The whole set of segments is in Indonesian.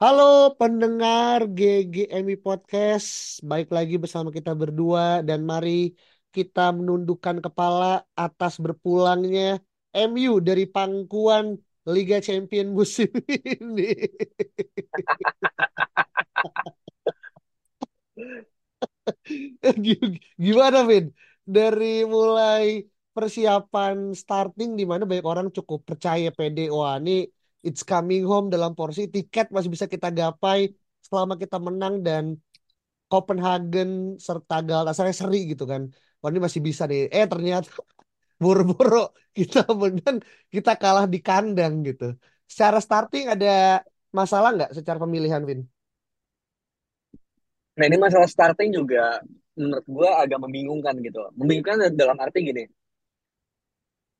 Halo pendengar GGMI Podcast, baik lagi bersama kita berdua dan mari kita menundukkan kepala atas berpulangnya MU dari pangkuan Liga Champion musim ini. Gimana Vin? Dari mulai persiapan starting di mana banyak orang cukup percaya pede wah ini it's coming home dalam porsi tiket masih bisa kita gapai selama kita menang dan Copenhagen serta Galatasaray seri gitu kan. Wah ini masih bisa nih. Eh ternyata buru-buru kita menang kita kalah di kandang gitu. Secara starting ada masalah nggak secara pemilihan Vin? Nah ini masalah starting juga menurut gue agak membingungkan gitu. Membingungkan dalam arti gini,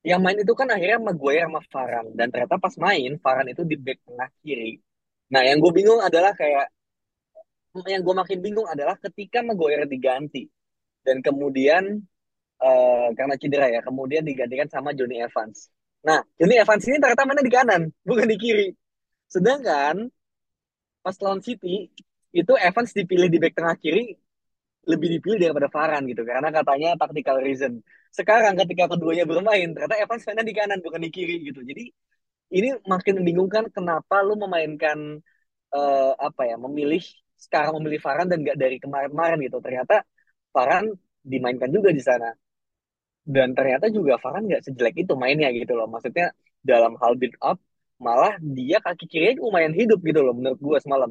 yang main itu kan akhirnya Maguire sama Varane dan ternyata pas main Varane itu di back tengah kiri. Nah yang gue bingung adalah kayak yang gue makin bingung adalah ketika Maguire diganti dan kemudian eh, karena cedera ya, kemudian digantikan sama Johnny Evans. Nah Johnny Evans ini ternyata mana di kanan, bukan di kiri. Sedangkan pas lawan City itu Evans dipilih di back tengah kiri lebih dipilih daripada Varane gitu karena katanya tactical reason. Sekarang ketika keduanya bermain ternyata Evans mainnya di kanan bukan di kiri gitu. Jadi ini makin membingungkan kenapa lu memainkan eh, apa ya memilih sekarang memilih Varane dan gak dari kemarin-kemarin gitu. Ternyata Varane dimainkan juga di sana dan ternyata juga Varane nggak sejelek itu mainnya gitu loh. Maksudnya dalam hal build up malah dia kaki kirinya lumayan hidup gitu loh menurut gua semalam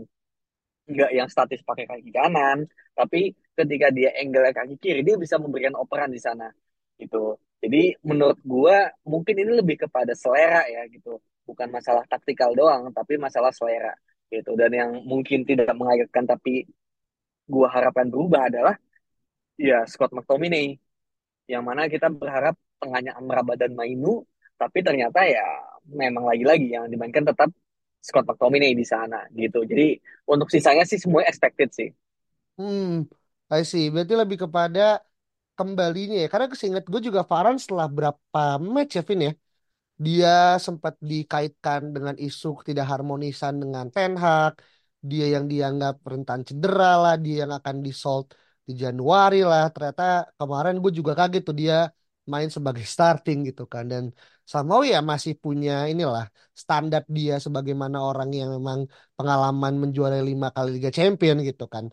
nggak yang statis pakai kaki kanan, tapi ketika dia angle kaki kiri dia bisa memberikan operan di sana gitu. Jadi menurut gua mungkin ini lebih kepada selera ya gitu, bukan masalah taktikal doang, tapi masalah selera gitu. Dan yang mungkin tidak mengagetkan tapi gua harapkan berubah adalah ya Scott McTominay, yang mana kita berharap tengahnya Amrabat dan Mainu, tapi ternyata ya memang lagi-lagi yang dimainkan tetap Scott McTominay di sana gitu. Jadi untuk sisanya sih semua expected sih. Hmm, I see. Berarti lebih kepada kembalinya ya. Karena keseingat gue juga Varane setelah berapa match ya Vin ya. Dia sempat dikaitkan dengan isu tidak harmonisan dengan Ten Hag. Dia yang dianggap rentan cedera lah. Dia yang akan disold di Januari lah. Ternyata kemarin gue juga kaget tuh dia main sebagai starting gitu kan. Dan somehow ya masih punya inilah standar dia sebagaimana orang yang memang pengalaman menjuarai lima kali Liga Champion gitu kan.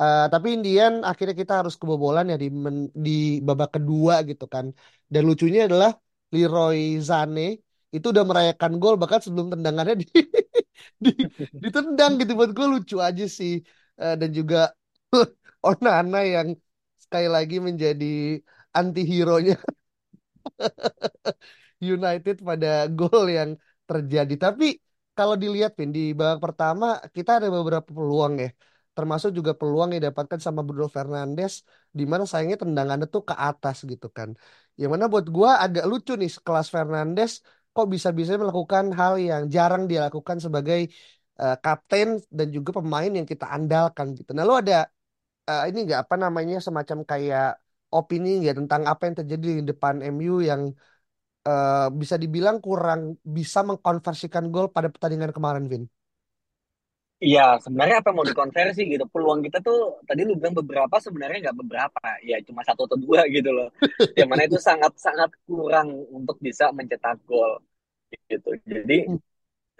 Eh, tapi Indian akhirnya kita harus kebobolan ya di men- di babak kedua gitu kan. Dan lucunya adalah Leroy Sané itu udah merayakan gol bahkan sebelum tendangannya di, di ditendang gitu buat gue lucu aja sih Eh, dan juga Onana yang sekali lagi menjadi anti-hero-nya United pada gol yang terjadi. Tapi kalau dilihat Vin, di babak pertama kita ada beberapa peluang ya. Termasuk juga peluang yang didapatkan sama Bruno Fernandes di mana sayangnya tendangannya tuh ke atas gitu kan. Yang mana buat gua agak lucu nih sekelas Fernandes kok bisa-bisa melakukan hal yang jarang dia lakukan sebagai eh, kapten dan juga pemain yang kita andalkan gitu. Nah, lo ada eh, ini nggak apa namanya semacam kayak opini nggak tentang apa yang terjadi di depan MU yang eh, bisa dibilang kurang bisa mengkonversikan gol pada pertandingan kemarin, Vin. Iya, sebenarnya apa mau dikonversi gitu. Peluang kita tuh tadi lu bilang beberapa sebenarnya nggak beberapa, ya cuma satu atau dua gitu loh. Yang mana itu sangat sangat kurang untuk bisa mencetak gol gitu. Jadi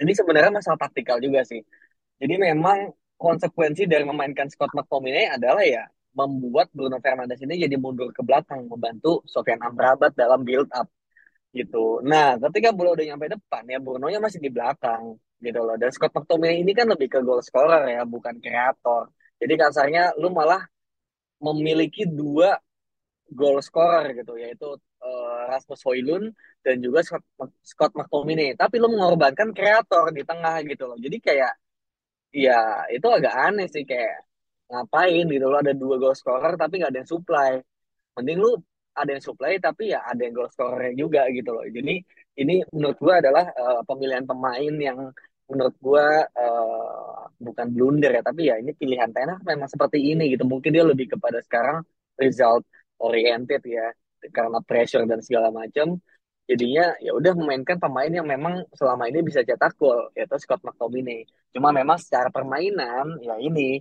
ini sebenarnya masalah taktikal juga sih. Jadi memang konsekuensi dari memainkan Scott McTominay adalah ya membuat Bruno Fernandes ini jadi mundur ke belakang membantu Sofyan Amrabat dalam build up gitu. Nah, ketika bola udah nyampe depan ya Bruno-nya masih di belakang gitu loh. Dan Scott McTominay ini kan lebih ke goal scorer ya, bukan kreator. Jadi kasarnya lu malah memiliki dua goal scorer gitu, yaitu eh, Rasmus Højlund dan juga Scott, Scott McTominay. Tapi lu mengorbankan kreator di tengah gitu loh. Jadi kayak ya itu agak aneh sih kayak ngapain gitu loh ada dua goal scorer tapi nggak ada yang supply. Mending lu ada yang supply tapi ya ada yang goal scorer juga gitu loh. Jadi ini menurut gua adalah eh, pemilihan pemain yang menurut gua eh, bukan blunder ya tapi ya ini pilihan Ten Hag memang seperti ini gitu. Mungkin dia lebih kepada sekarang result oriented ya karena pressure dan segala macam. Jadinya ya udah memainkan pemain yang memang selama ini bisa cetak gol yaitu Scott McTominay. Cuma memang secara permainan ya ini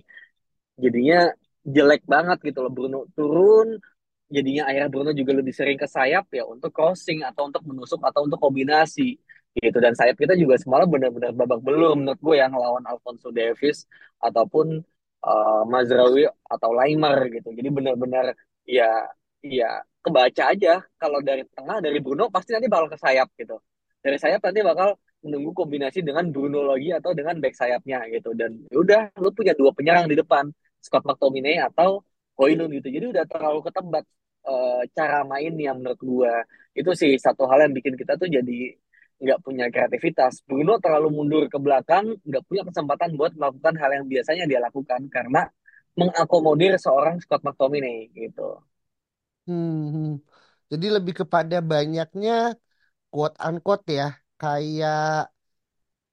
jadinya jelek banget gitu loh. Bruno turun jadinya akhirnya Bruno juga lebih sering ke sayap ya untuk crossing atau untuk menusuk atau untuk kombinasi gitu. Dan sayap kita juga semalam benar-benar babak belur menurut gue yang lawan Alfonso Davies ataupun uh, Mazraoui atau Laimer gitu. Jadi benar-benar ya ya kebaca aja. Kalau dari tengah dari Bruno pasti nanti bakal ke sayap gitu. Dari sayap nanti bakal menunggu kombinasi dengan Bruno lagi atau dengan back sayapnya gitu dan ya udah lu punya dua penyerang di depan Scott McTominay atau Højlund gitu. Jadi udah terlalu ketebak uh, cara mainnya menurut gua. Itu sih satu hal yang bikin kita tuh jadi nggak punya kreativitas. Bruno terlalu mundur ke belakang, nggak punya kesempatan buat melakukan hal yang biasanya dia lakukan karena mengakomodir seorang Scott McTominay gitu. Hmm, hmm. Jadi lebih kepada banyaknya quote unquote ya, kayak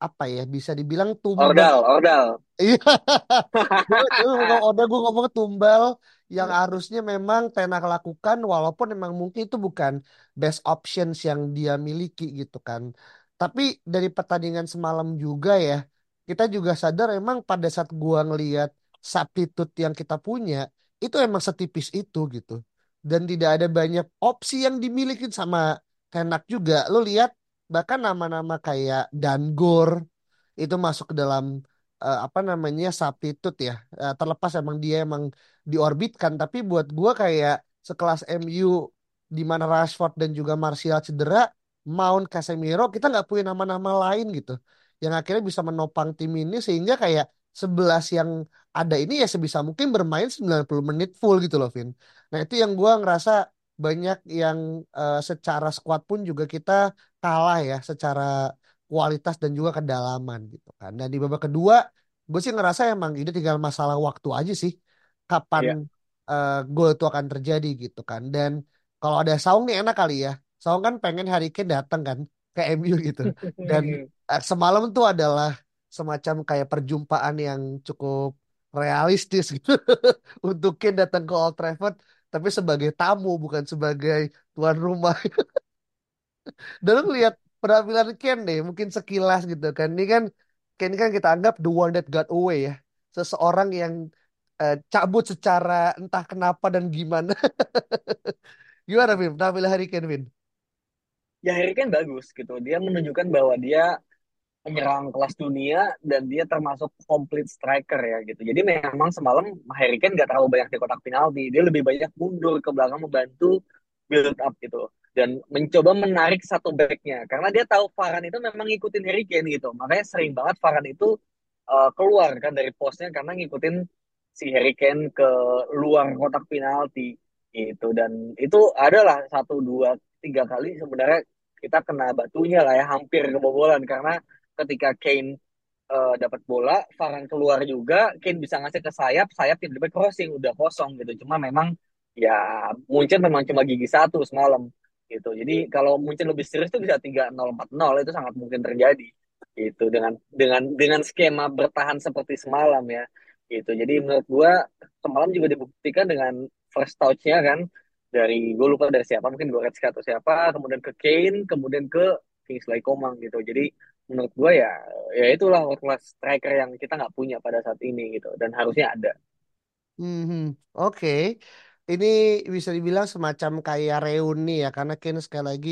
apa ya, bisa dibilang tumbal Ordal, ordal. Iya, gue ngomong Oda gue ngomong tumbal yang harusnya memang Tenak lakukan walaupun memang mungkin itu bukan best options yang dia miliki gitu kan. Tapi dari pertandingan semalam juga ya, kita juga sadar emang pada saat gua ngelihat substitute yang kita punya itu emang setipis itu gitu. Dan tidak ada banyak opsi yang dimiliki sama Tenak juga. Lo lihat bahkan nama-nama kayak Dangor itu masuk ke dalam eh, apa namanya substitute ya. Eh, terlepas emang dia emang diorbitkan tapi buat gua kayak sekelas MU di mana Rashford dan juga Martial cedera Mount Casemiro kita nggak punya nama-nama lain gitu yang akhirnya bisa menopang tim ini sehingga kayak 11 yang ada ini ya sebisa mungkin bermain 90 menit full gitu loh Vin. Nah itu yang gua ngerasa banyak yang eh, secara squad pun juga kita kalah ya secara kualitas dan juga kedalaman gitu kan. Dan di babak kedua gue sih ngerasa emang ini tinggal masalah waktu aja sih kapan Iya. eh, gol itu akan terjadi gitu kan. Dan kalau ada Saung nih enak kali ya. Saung kan pengen Harry Kane datang kan ke MU gitu. Dan eh, semalam tuh adalah semacam kayak perjumpaan yang cukup realistis gitu untuk Kane datang ke Old Trafford tapi sebagai tamu bukan sebagai tuan rumah. Dan lu ngeliat penampilan Ken deh, mungkin sekilas gitu kan. Ini kan Ken kan kita anggap the one that got away ya. Seseorang yang eh, cabut secara entah kenapa dan gimana. Gimana, Vin? Penampilan Harry Kane, Vin? Ya Harry Kane bagus gitu. Dia menunjukkan bahwa dia penyerang kelas dunia dan dia termasuk complete striker ya gitu. Jadi memang semalam Harry Kane gak terlalu banyak di kotak penalti. Dia lebih banyak mundur ke belakang membantu build up gitu. Dan mencoba menarik satu backnya. Karena dia tahu Varane itu memang ngikutin Harry Kane gitu. Makanya sering banget Varane itu uh, keluar kan dari posnya karena ngikutin si Harry Kane ke luar kotak penalti gitu. Dan itu adalah satu, dua, tiga kali sebenarnya kita kena batunya lah ya. Hampir kebobolan karena ketika Kane uh, dapat bola, Varane keluar juga, Kane bisa ngasih ke sayap, sayap tiba-tiba crossing udah kosong gitu. Cuma memang ya Munchen memang cuma gigi satu semalam gitu. Jadi kalau Munchen lebih serius tuh bisa tiga nol empat nol itu sangat mungkin terjadi gitu dengan dengan dengan skema bertahan seperti semalam ya gitu. Jadi menurut gua semalam juga dibuktikan dengan first touch-nya kan dari gue lupa dari siapa mungkin Goretzka atau siapa kemudian ke Kane kemudian ke Kingsley Coman gitu. Jadi menurut gue ya ya itulah world class striker yang kita nggak punya pada saat ini gitu dan harusnya ada. Mhm. Oke, Ini bisa dibilang semacam kayak reuni ya, karena Kane sekali lagi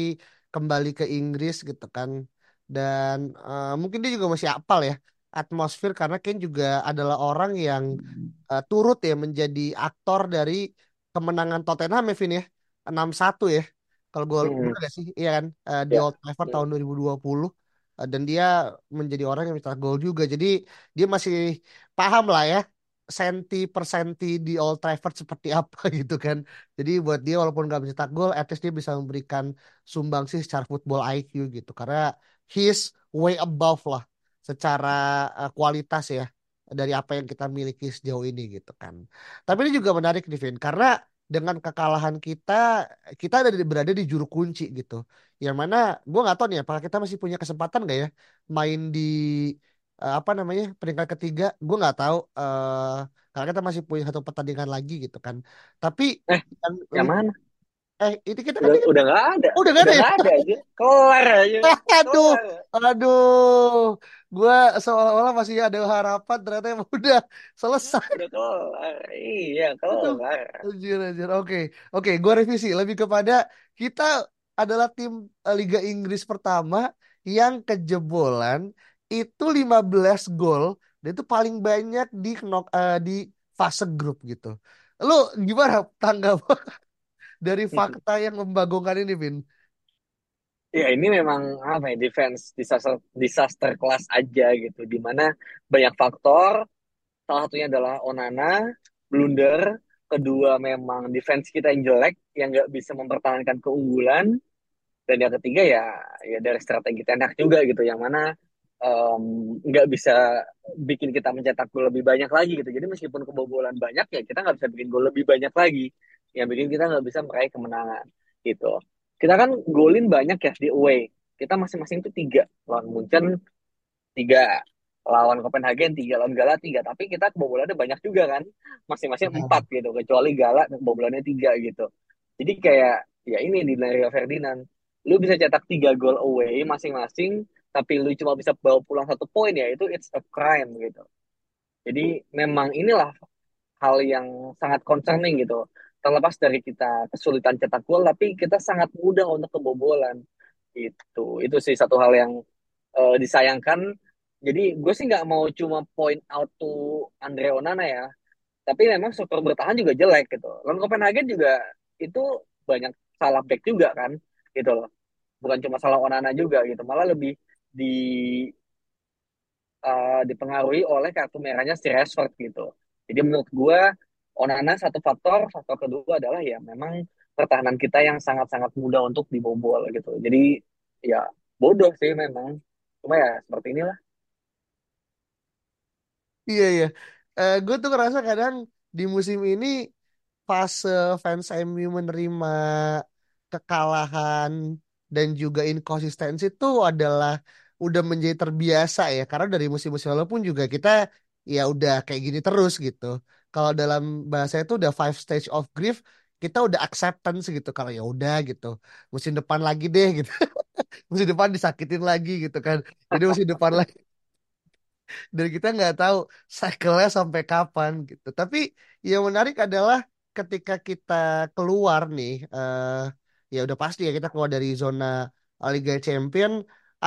kembali ke Inggris gitu kan. Dan eh, mungkin dia juga masih apal ya atmosfer karena Kane juga adalah orang yang eh, turut ya menjadi aktor dari kemenangan Tottenham ya Vin ya. 6-1 ya. Kalau gue Hmm, bener gak sih? Iya kan? Eh, di ya. Old Trafford Hmm. tahun 2020. Eh, dan dia menjadi orang yang mencetak gol juga. Jadi dia masih paham lah ya senti per senti di Old Trafford seperti apa gitu kan. Jadi buat dia walaupun nggak mencetak gol, at least dia bisa memberikan sumbangsi secara football IQ gitu. Karena he's way above lah secara uh, kualitas ya dari apa yang kita miliki sejauh ini gitu kan. Tapi ini juga menarik nih Vin, karena dengan kekalahan kita, kita ada berada di juru kunci gitu. Yang mana gue nggak tahu nih apakah kita masih punya kesempatan gak ya main di uh, apa namanya peringkat ketiga. Gue nggak tahu uh, karena kita masih punya satu pertandingan lagi gitu kan. Tapi Eh, yang, yang mana? eh itu kita kan Udah udah nggak ada. Oh, udah gak ada Udah ya? nggak ada aja. Kelar aja. Aduh, Kelar. aduh, gue seolah-olah masih ada harapan ternyata emang udah selesai. Udah kelar. Iya, kelar. anjir, anjir. Oke, oke, gue revisi lebih kepada kita adalah tim eh, Liga Inggris pertama yang kejebolan itu 15 gol dan itu paling banyak di knock eh, di fase grup gitu. Lu gimana tanggapan dari fakta yang membagongkan ini, Vin? Ya ini memang apa ya defense disaster disaster kelas aja gitu. Di mana banyak faktor. Salah satunya adalah Onana, blunder. Kedua memang defense kita yang jelek, yang nggak bisa mempertahankan keunggulan. Dan yang ketiga ya ya dari strategi tenak juga gitu. Yang mana nggak bisa bikin kita mencetak gol lebih banyak lagi gitu. Jadi meskipun kebobolan banyak ya kita nggak bisa bikin gol lebih banyak lagi. Yang bikin kita nggak bisa meraih kemenangan gitu. Kita kan golin banyak ya di away. Kita masing-masing tuh tiga. Lawan Munchen tiga. Lawan Copenhagen tiga. Lawan Gala tiga. Tapi kita kebobolannya banyak juga kan. Masing-masing empat gitu. Kecuali Gala kebobolannya tiga gitu. Jadi kayak ya ini di Rio Ferdinand. Lu bisa cetak tiga gol away masing-masing. Tapi lu cuma bisa bawa pulang satu poin ya. Itu it's a crime gitu. Jadi memang inilah hal yang sangat concerning gitu. Terlepas dari kita kesulitan cetak gol, tapi kita sangat mudah untuk kebobolan. Itu, itu sih satu hal yang eh, disayangkan. Jadi gue sih nggak mau cuma point out to Andre Onana ya, tapi memang struktur bertahan juga jelek gitu. Lawan Copenhagen juga itu banyak salah back juga kan, gitu loh. Bukan cuma salah Onana juga gitu, malah lebih di eh, dipengaruhi oleh kartu merahnya si Rashford gitu. Jadi menurut gue Onana satu faktor, faktor kedua adalah ya memang pertahanan kita yang sangat-sangat mudah untuk dibobol gitu. Jadi ya bodoh sih memang. Cuma ya seperti inilah. Iya, iya. Eh gue tuh ngerasa kadang di musim ini fase fans MU menerima kekalahan dan juga inkonsistensi itu adalah udah menjadi terbiasa ya karena dari musim-musim lalu pun juga kita ya udah kayak gini terus gitu. Kalau dalam bahasa itu udah five stage of grief, kita udah acceptance gitu kalau ya udah gitu. Musim depan lagi deh gitu. musim depan disakitin lagi gitu kan. Jadi musim depan lagi dan kita nggak tahu cycle-nya sampai kapan gitu. Tapi yang menarik adalah ketika kita keluar nih, eh, ya udah pasti ya kita keluar dari zona Liga Champion,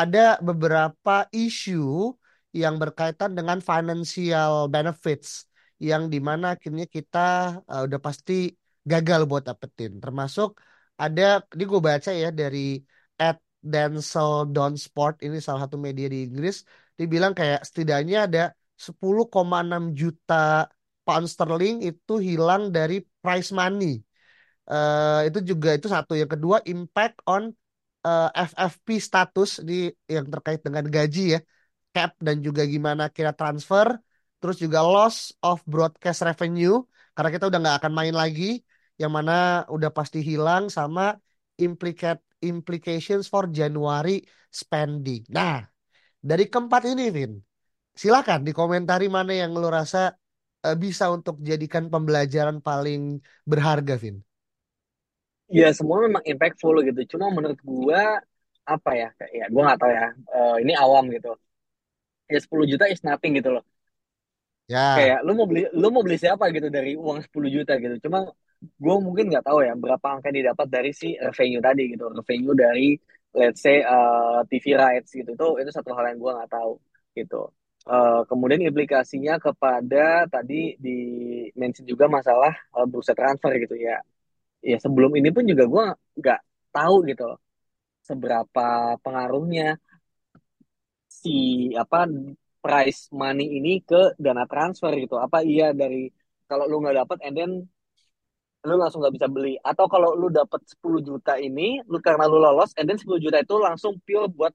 ada beberapa isu yang berkaitan dengan financial benefits yang di mana akhirnya kita eh, udah pasti gagal buat dapetin. Termasuk ada, ini gue baca ya dari at Denzel Don Sport ini salah satu media di Inggris dibilang kayak setidaknya ada 10,6 juta pound sterling itu hilang dari prize money. Eh, itu juga itu satu. Yang kedua impact on eh, FFP status di yang terkait dengan gaji ya, cap dan juga gimana kira transfer. Terus juga loss of broadcast revenue karena kita udah nggak akan main lagi, yang mana udah pasti hilang sama implicate implications for January spending. Nah, dari keempat ini, Vin, silakan dikomentari mana yang lo rasa eh, bisa untuk jadikan pembelajaran paling berharga, Vin. Ya semua memang impactful gitu. Cuma menurut gua apa ya? kayak- Ya gua nggak tahu ya. Eh, ini awam gitu. Ya 10 juta is nothing gitu loh. Ya, Kayak lu mau beli lu mau beli siapa gitu dari uang 10 juta gitu. Cuma gue mungkin nggak tahu ya berapa angka yang didapat dari si revenue tadi gitu. Revenue dari let's say eh, TV rights gitu. Itu itu satu hal yang gue nggak tahu gitu. Eh, kemudian implikasinya kepada tadi di mention juga masalah eh, bursa transfer gitu ya. Ya sebelum ini pun juga gue nggak tahu gitu seberapa pengaruhnya si apa price money ini ke dana transfer gitu. Apa iya dari kalau lu nggak dapat and then lu langsung nggak bisa beli atau kalau lu dapat 10 juta ini lu karena lu lolos and then 10 juta itu langsung pure buat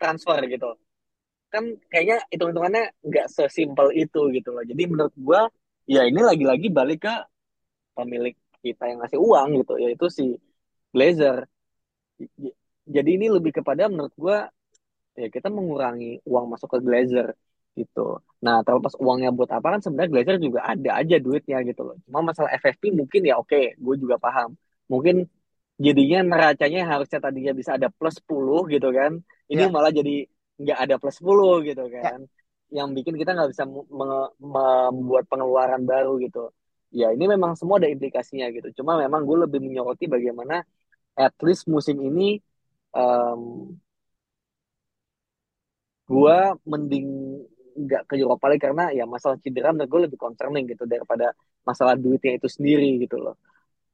Transfer gitu. Kan kayaknya hitung-hitungannya nggak sesimpel itu gitu loh. Jadi menurut gua ya ini lagi-lagi balik ke pemilik kita yang ngasih uang gitu yaitu si Glazer. J- jadi ini lebih kepada menurut gua ya kita mengurangi uang masuk ke Glazer gitu. Nah terlepas uangnya buat apa kan sebenarnya Glazer juga ada aja duitnya gitu loh. Cuma masalah FFP mungkin ya oke gue juga paham. Mungkin jadinya neracanya harusnya tadinya bisa ada plus 10 gitu kan ini Ya, malah jadi nggak ada plus 10 gitu ya. kan. Yang bikin kita nggak bisa membuat pengeluaran baru gitu. Ya ini memang semua ada implikasinya gitu. Cuma memang gue lebih menyoroti bagaimana at least musim ini em, gue mending nggak ke Europa League karena ya masalah cedera menurut gue lebih concerning gitu daripada masalah duitnya itu sendiri gitu loh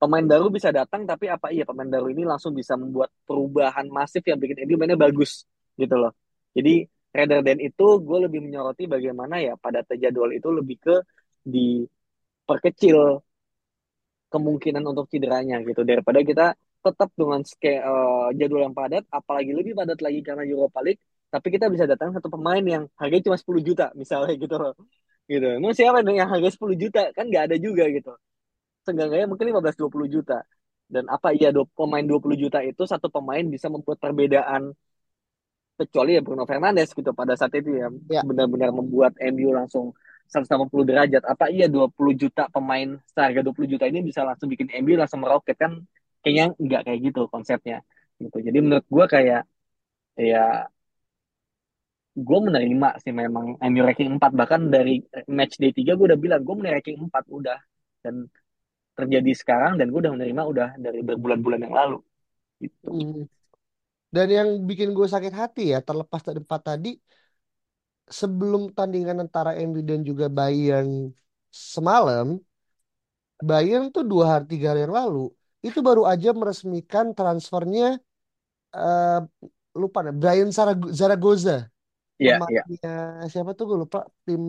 pemain baru bisa datang tapi apa iya pemain baru ini langsung bisa membuat perubahan masif yang bikin MU mainnya bagus gitu loh. Jadi rather than itu gue lebih menyoroti bagaimana ya pada jadwal itu lebih ke diperkecil kemungkinan untuk cederanya gitu daripada kita tetap dengan eh, jadwal yang padat apalagi lebih padat lagi karena Europa League tapi kita bisa datang satu pemain yang harganya cuma 10 juta misalnya gitu loh gitu. Emang siapa yang harga 10 juta kan nggak ada juga gitu seenggaknya mungkin 15-20 juta. Dan apa iya do- pemain 20 juta itu satu pemain bisa membuat perbedaan kecuali ya Bruno Fernandes gitu pada saat itu ya Ya, benar-benar membuat MU langsung 180 derajat. Apa iya 20 juta pemain seharga 20 juta ini bisa langsung bikin MU langsung meroket kan? Kayaknya nggak kayak gitu konsepnya gitu. Jadi menurut gua kayak ya gue menerima sih memang MU ranking 4 bahkan dari match day 3 gue udah bilang gue menerima ranking 4 udah dan terjadi sekarang dan gue udah menerima udah dari berbulan-bulan yang lalu gitu. mm. Dan yang bikin gue sakit hati ya, terlepas dari empat tadi, sebelum tandingan antara MU dan juga Bayern semalam, Bayern tuh dua hari tiga hari yang lalu itu baru aja meresmikan transfernya eh lupa nih Brian Zaragoza Iya, iya. pemainnya siapa tuh gue lupa tim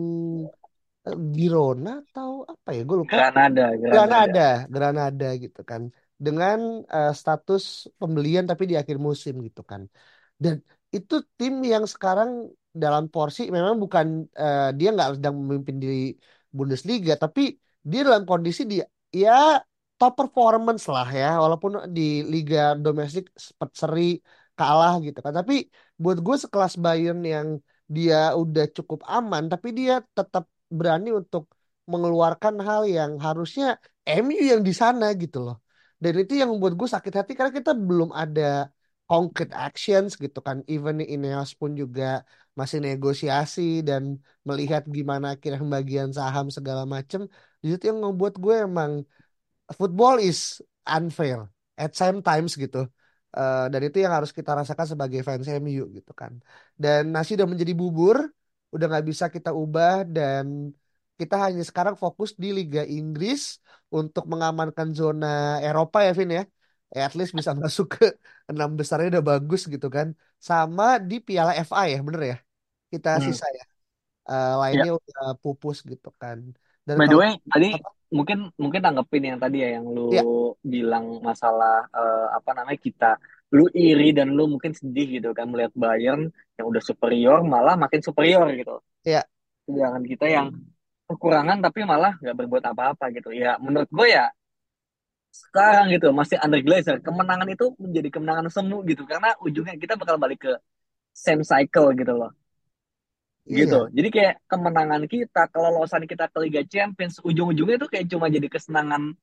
Girona atau apa ya? Gue lupa. Granada, Granada. Granada Granada gitu kan. Dengan eh, status pembelian tapi di akhir musim gitu kan. Dan itu tim yang sekarang dalam porsi memang bukan eh, dia nggak sedang memimpin di Bundesliga tapi dia dalam kondisi dia ya top performance lah ya. Walaupun di liga domestik sempat seri kalah gitu kan. Tapi buat gue sekelas Bayern yang dia udah cukup aman tapi dia tetap berani untuk mengeluarkan hal yang harusnya MU yang di sana gitu loh dan itu yang membuat gue sakit hati karena kita belum ada concrete actions gitu kan. Even Ineos pun juga masih negosiasi dan melihat gimana akhirnya pembagian saham segala macem. Di situ yang membuat gue emang football is unfair at same times gitu. Eh, dan itu yang harus kita rasakan sebagai fans MU gitu kan. Dan nasi udah menjadi bubur, udah nggak bisa kita ubah dan kita hanya sekarang fokus di Liga Inggris untuk mengamankan zona Eropa ya Vin ya. Eh, at least bisa masuk ke enam besarnya udah bagus gitu kan. Sama di Piala FA ya bener ya. Kita Hmm. sisa ya. Ya. lainnya udah pupus gitu kan. Dan By the kalau way, tadi apa? mungkin mungkin tanggepin yang tadi ya yang lu Ya, bilang masalah eh, apa namanya kita lu iri dan lu mungkin sedih gitu kan melihat Bayern yang udah superior malah makin superior gitu. Ya, Sedangkan kita yang kekurangan tapi malah nggak berbuat apa-apa gitu. Ya menurut gue ya sekarang gitu masih under Glazer. Kemenangan itu menjadi kemenangan semu gitu. Karena ujungnya kita bakal balik ke same cycle gitu loh. Gitu. Iya, jadi kayak kemenangan kita kelolosan kita ke Liga Champions ujung-ujungnya tuh kayak cuma jadi kesenangan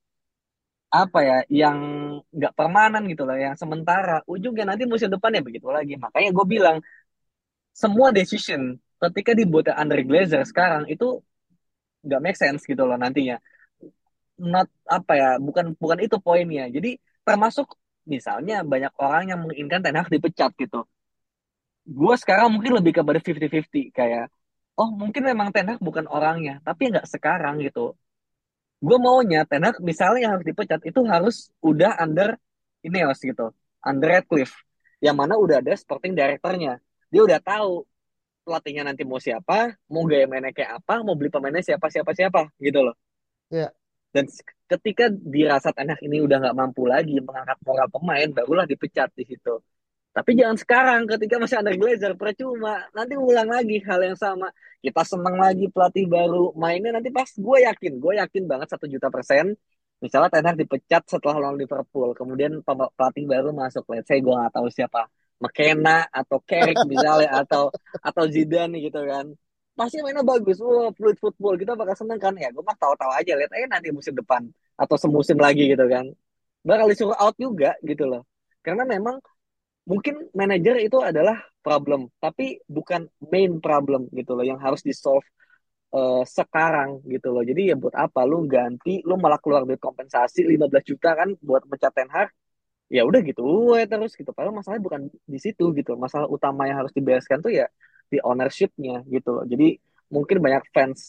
apa ya yang nggak permanen gitu loh yang sementara. Ujungnya nanti musim depan ya begitu lagi. Makanya gue bilang semua decision ketika dibuat under Glazer sekarang itu nggak make sense gitu loh nantinya. Not apa ya bukan bukan itu poinnya. Jadi termasuk misalnya banyak orang yang menginginkan Ten Hag dipecat gitu. Gue sekarang mungkin lebih kepada 50-50 kayak oh mungkin memang Ten Hag bukan orangnya tapi nggak sekarang gitu gue maunya Ten Hag misalnya yang harus dipecat itu harus udah under Ineos gitu. Under Redcliffe yang mana udah ada sporting directornya. Dia udah tahu pelatihnya nanti mau siapa mau gaya mainnya kayak apa mau beli pemainnya siapa siapa siapa gitu loh. Ya, dan ketika dirasa Ten Hag ini udah nggak mampu lagi mengangkat moral pemain barulah dipecat di situ tapi jangan sekarang ketika masih under Glazer percuma. Nanti ulang lagi hal yang sama. Kita senang lagi pelatih baru mainnya nanti pas gue yakin, gue yakin banget satu juta persen. Misalnya Ten Hag dipecat setelah lawan Liverpool, kemudian pelatih baru masuk. Let's say gue nggak tahu siapa, McKenna atau Carrick misalnya atau atau Zidane gitu kan. Pasti mainnya bagus, wah fluid football kita bakal seneng kan ya. Gue mah tahu-tahu aja, lihat aja nanti musim depan atau semusim lagi gitu kan. Bakal disuruh out juga gitu loh. Karena memang mungkin manajer itu adalah problem, tapi bukan main problem gitu loh yang harus di solve eh, sekarang gitu loh. Jadi ya buat apa lu ganti, lu malah keluar duit kompensasi 15 juta kan buat mencat Ten Hag. Ya udah gitu, terus gitu. Padahal masalahnya bukan di situ gitu. Masalah utama yang harus dibereskan tuh ya di ownership-nya gitu loh. Jadi mungkin banyak fans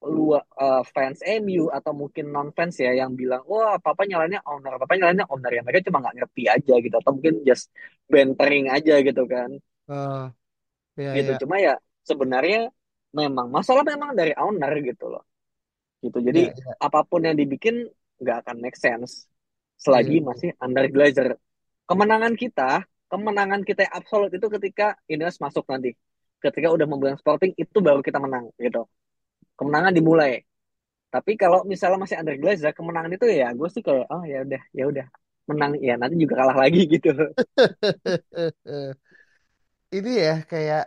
luar uh, fans MU atau mungkin non fans ya yang bilang wah papa nyalanya owner papa nyalanya owner. Ya mereka cuma nggak ngerti aja gitu atau mungkin just bantering aja gitu kan. Oh, ya, gitu. ya, cuma ya sebenarnya memang masalah memang dari owner gitu loh. Gitu. Jadi ya, ya, apa pun yang dibikin nggak akan make sense. Iya, selagi masih under Glazer. Kemenangan kita kemenangan kita yang absolut itu ketika Ineos masuk nanti. Ketika udah membuang Sporting itu baru kita menang gitu kemenangan dimulai Tapi kalau misalnya masih under Glazer, kemenangan itu ya gue sih kayak oh ya udah ya udah menang ya nanti juga kalah lagi gitu. Ini ya kayak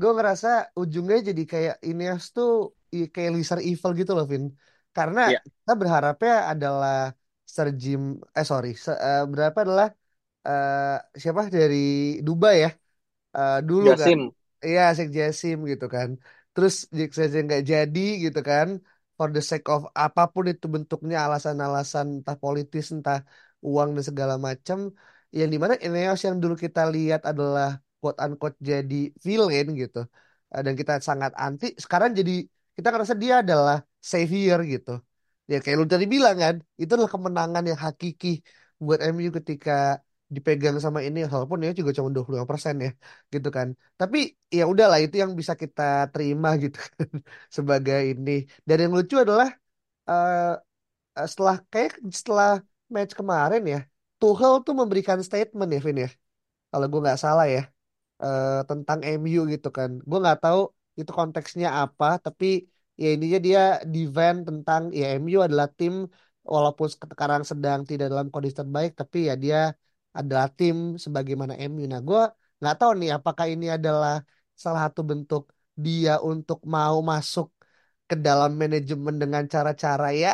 gue ngerasa ujungnya jadi kayak Ineos tuh kayak Lizard Evil gitu loh, Vin. Karena Ya, kita berharapnya adalah Sir Jim, eh sorry, se- eh, berapa adalah eh, siapa dari Dubai ya, eh, dulu kan. Jasim. Iya, Sheikh Jassim gitu kan. Terus Jassim nggak jadi gitu kan. For the sake of apa pun itu bentuknya alasan-alasan entah politis entah uang dan segala macam. Yang di mana Ineos yang dulu kita lihat adalah quote unquote jadi villain gitu. Eh, Dan kita sangat anti. Sekarang jadi kita ngerasa dia adalah savior gitu. Ya kayak lu tadi bilang kan. Itu adalah kemenangan yang hakiki buat MU ketika dipegang sama ini walaupun ya juga cuma 25% ya gitu kan. Tapi ya udahlah itu yang bisa kita terima gitu kan sebagai ini. Dan yang lucu adalah eh, setelah kayak setelah match kemarin ya, Tuchel tuh memberikan statement ya Vin ya. Kalau gue nggak salah ya eh, tentang MU gitu kan. Gue nggak tahu itu konteksnya apa, tapi ya ininya dia defend tentang ya MU adalah tim walaupun sekarang sedang tidak dalam kondisi terbaik, tapi ya dia adalah tim sebagaimana MU. Nah, gue nggak tahu nih apakah ini adalah salah satu bentuk dia untuk mau masuk ke dalam manajemen dengan cara-cara ya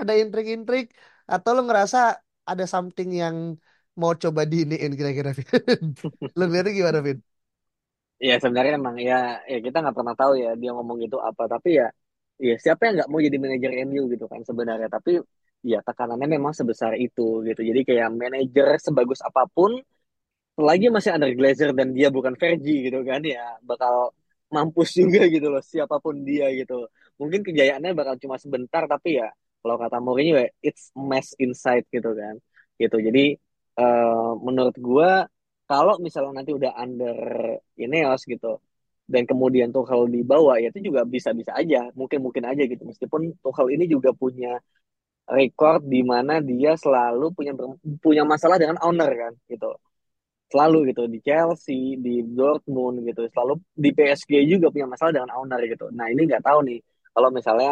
ada intrik-intrik atau lo ngerasa ada something yang mau coba diiniin kira-kira Vin? Lo ngeliatnya gimana Vin? Ya sebenarnya emang ya ya kita nggak pernah tahu ya dia ngomong itu apa. Tapi ya ya siapa yang nggak mau jadi manajer MU gitu kan sebenarnya. Tapi ya tekanannya memang sebesar itu gitu. Jadi kayak manajer sebagus apa pun selagi masih under Glazer dan dia bukan Fergie gitu kan ya bakal mampus juga gitu loh siapa pun dia gitu. Mungkin kejayaannya bakal cuma sebentar tapi ya kalau kata Mourinho ya it's mess inside gitu kan. Gitu jadi eh, menurut gua kalau misalnya nanti udah under Ineos gitu dan kemudian Tuchel dibawa ya itu juga bisa-bisa aja mungkin-mungkin aja gitu. Meskipun Tuchel ini juga punya record di mana dia selalu punya punya masalah dengan owner kan gitu. Selalu gitu di Chelsea di Dortmund gitu selalu di PSG juga punya masalah dengan owner gitu. Nah ini nggak tahu nih kalau misalnya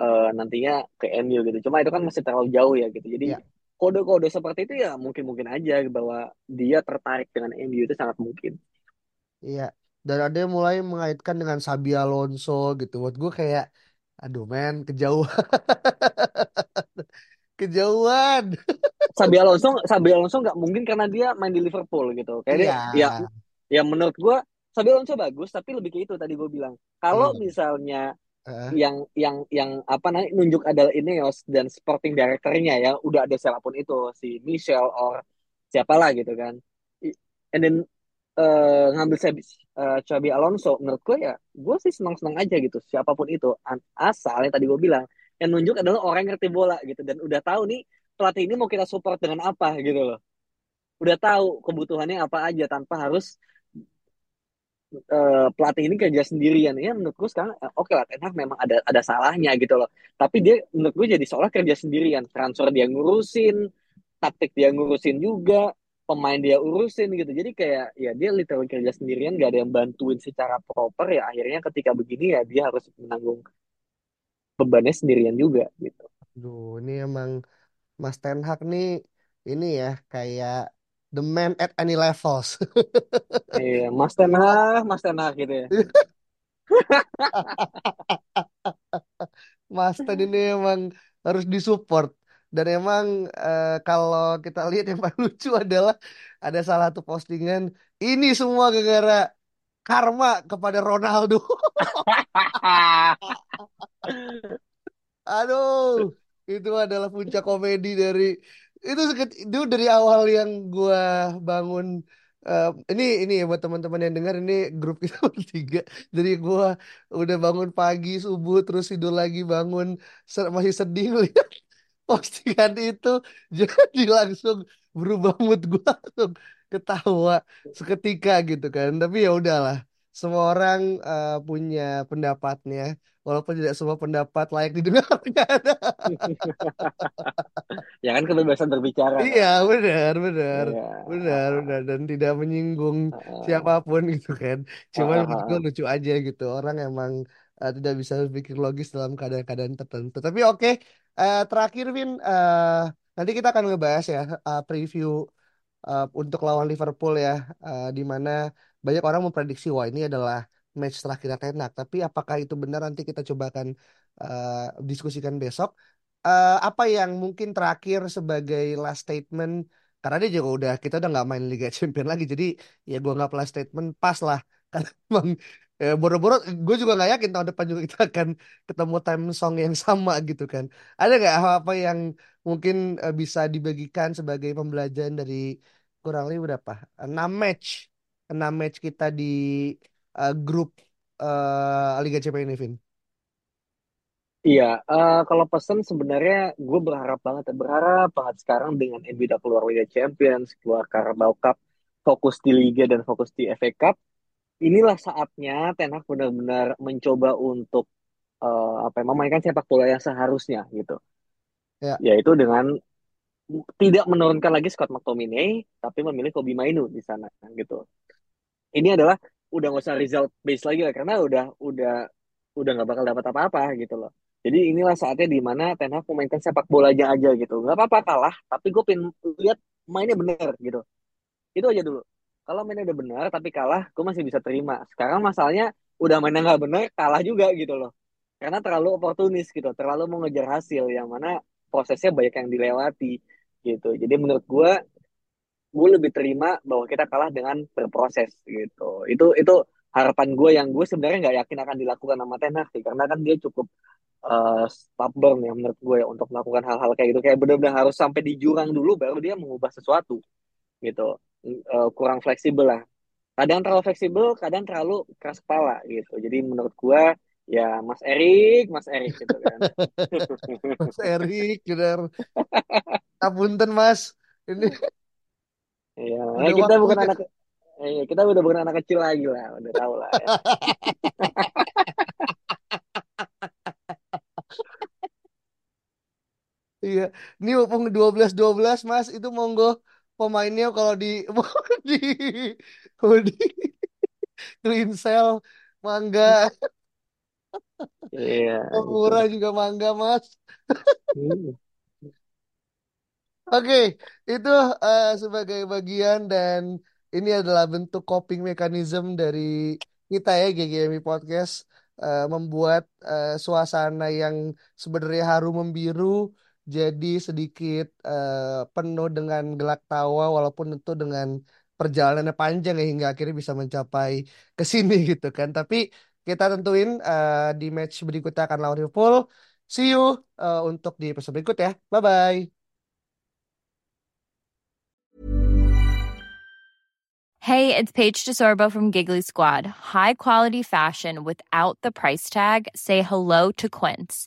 eh, nantinya ke MU gitu. Cuma itu kan masih terlalu jauh ya gitu. Jadi Ya, kode-kode seperti itu ya mungkin-mungkin aja bahwa dia tertarik dengan MU itu sangat mungkin. Iya. Dan ada yang mulai mengaitkan dengan Xabi Alonso gitu. Buat gue kayak, aduh men, kejauhan, kejauhan. Xabi Alonso Xabi Alonso nggak mungkin karena dia main di Liverpool gitu. Kayak dia Iya, ya ya menurut gue Xabi Alonso bagus tapi lebih ke itu tadi gue bilang. Kalau iya. misalnya Heeh, yang yang yang apa namanya nunjuk adalah Ineos dan sporting directornya ya udah ada siapa pun itu si Michel or siapalah gitu kan. And then eh, ngambil eh, Xabi Alonso menurut gue ya gue sih senang-senang aja gitu siapa pun itu. Asal yang tadi gue bilang yang nunjuk adalah orang yang ngerti bola gitu dan udah tahu nih pelatih ini mau kita support dengan apa gitu loh. Udah tahu kebutuhannya apa aja tanpa harus eh, pelatih ini kerja sendirian. Ya menurutku sekarang eh, oke lah Ten Hag memang ada ada salahnya gitu loh. Tapi dia menurut gue jadi seolah kerja sendirian. Transfer dia ngurusin taktik dia ngurusin juga pemain dia urusin gitu jadi kayak ya dia literally kerja sendirian gak ada yang bantuin secara proper ya akhirnya ketika begini ya dia harus menanggung bebannya sendirian juga gitu Aduh, ini emang Mas Ten Hag nih, ini ya, kayak the man at any levels. iya Mas Ten Hag Mas Ten Hag gitu ya Mas Ten ini emang harus disupport. Dan emang eh, kalau kita lihat yang paling lucu adalah ada salah satu postingan, ini semua gara-gara karma kepada Ronaldo. Aduh, itu adalah puncak komedi dari itu itu dari awal yang gua bangun eh, ini ini ya buat teman-teman yang dengar ini grup kita bertiga. Jadi gua udah bangun pagi subuh terus tidur lagi bangun se- masih sedih lihat postingan itu jadi langsung berubah mood gua langsung ketawa seketika gitu kan. Tapi ya udahlah. Semua orang eh, punya pendapatnya walaupun tidak semua pendapat layak didengarkan. ya kan kebebasan berbicara Iya, benar, benar, iya benar, benar, dan tidak menyinggung Heeh. siapa pun gitu kan. Cuman menurut gue heeh. lucu aja gitu. Orang emang eh, tidak bisa berpikir logis dalam keadaan-keadaan tertentu. Tapi oke, eh, terakhir Vin, eh, nanti kita akan ngebahas ya eh, preview eh, untuk lawan Liverpool ya, eh, di mana banyak orang memprediksi wah ini adalah match terakhir Ten Hag. Tapi apakah itu benar nanti kita coba akan eh, diskusikan besok. Eh, apa yang mungkin terakhir sebagai last statement? Karena dia juga udah kita udah nggak main Liga Champions lagi, jadi ya gua nggak last statement pas lah. Karena emang eh, boro-boro gue juga nggak yakin tahun depan juga kita akan ketemu time song yang sama gitu kan. Ada nggak apa yang mungkin eh, bisa dibagikan sebagai pembelajaran dari kurang lebih berapa? 6 match. 6 match kita di eh, grup eh, Liga Champions ini, Vin. Iya, eh, kalau pesan sebenarnya gue berharap banget, ya, berharap banget sekarang dengan NBA keluar Liga Champions, keluar Carabao Cup, fokus di Liga dan fokus di FA Cup. Inilah saatnya Ten Hag benar-benar mencoba untuk eh, apa ya, memainkan sepak bola yang seharusnya gitu. Ya, Yaitu dengan tidak menurunkan lagi Scott McTominay, tapi memilih Kobe Mainu di sana gitu. Ini adalah udah nggak usah result base lagi lah, karena udah udah udah nggak bakal dapat apa-apa gitu loh. Jadi inilah saatnya di mana Ten Hag memainkan sepak bolanya aja gitu. Nggak apa-apa kalah, tapi gue pengen lihat mainnya bener gitu. Itu aja dulu. Kalau mainnya udah benar tapi kalah, gue masih bisa terima. Sekarang masalahnya udah mainnya nggak bener, kalah juga gitu loh. Karena terlalu oportunis gitu, terlalu mau ngejar hasil yang mana prosesnya banyak yang dilewati gitu. Jadi menurut gue, gue lebih terima bahwa kita kalah dengan berproses gitu. Itu itu harapan gue yang gue sebenarnya nggak yakin akan dilakukan sama Ten Hag karena kan dia cukup eh, stubborn ya menurut gue ya untuk melakukan hal-hal kayak gitu. Kayak benar-benar harus sampai di jurang dulu baru dia mengubah sesuatu gitu. Eh, kurang fleksibel lah. Kadang terlalu fleksibel, kadang terlalu keras kepala gitu. Jadi menurut gue ya Mas Erik, Mas Erik gitu kan. Mas Erik, benar. Apunten Mas, ini Iya, udah kita bukan anak eh, kita udah bukan anak kecil lagi lah, udah tahu lah ya. Iya, ini mumpung 12-12 Mas, itu monggo pemainnya kalau di di di clean sale mangga, Iya, itu. murah juga mangga Mas. Hmm. Oke, itu eh, sebagai bagian dan ini adalah bentuk coping mechanism dari kita ya GGMI Podcast eh, membuat eh, suasana yang sebenarnya harum membiru jadi sedikit eh, penuh dengan gelak tawa walaupun tentu dengan perjalanannya panjang ya hingga akhirnya bisa mencapai ke sini gitu kan. Tapi kita tentuin eh, di match berikutnya akan lawan Liverpool. See you eh, untuk di episode berikut ya. Bye bye. Hey, it's Paige DeSorbo from Giggly Squad. High quality fashion without the price tag. Say hello to Quince.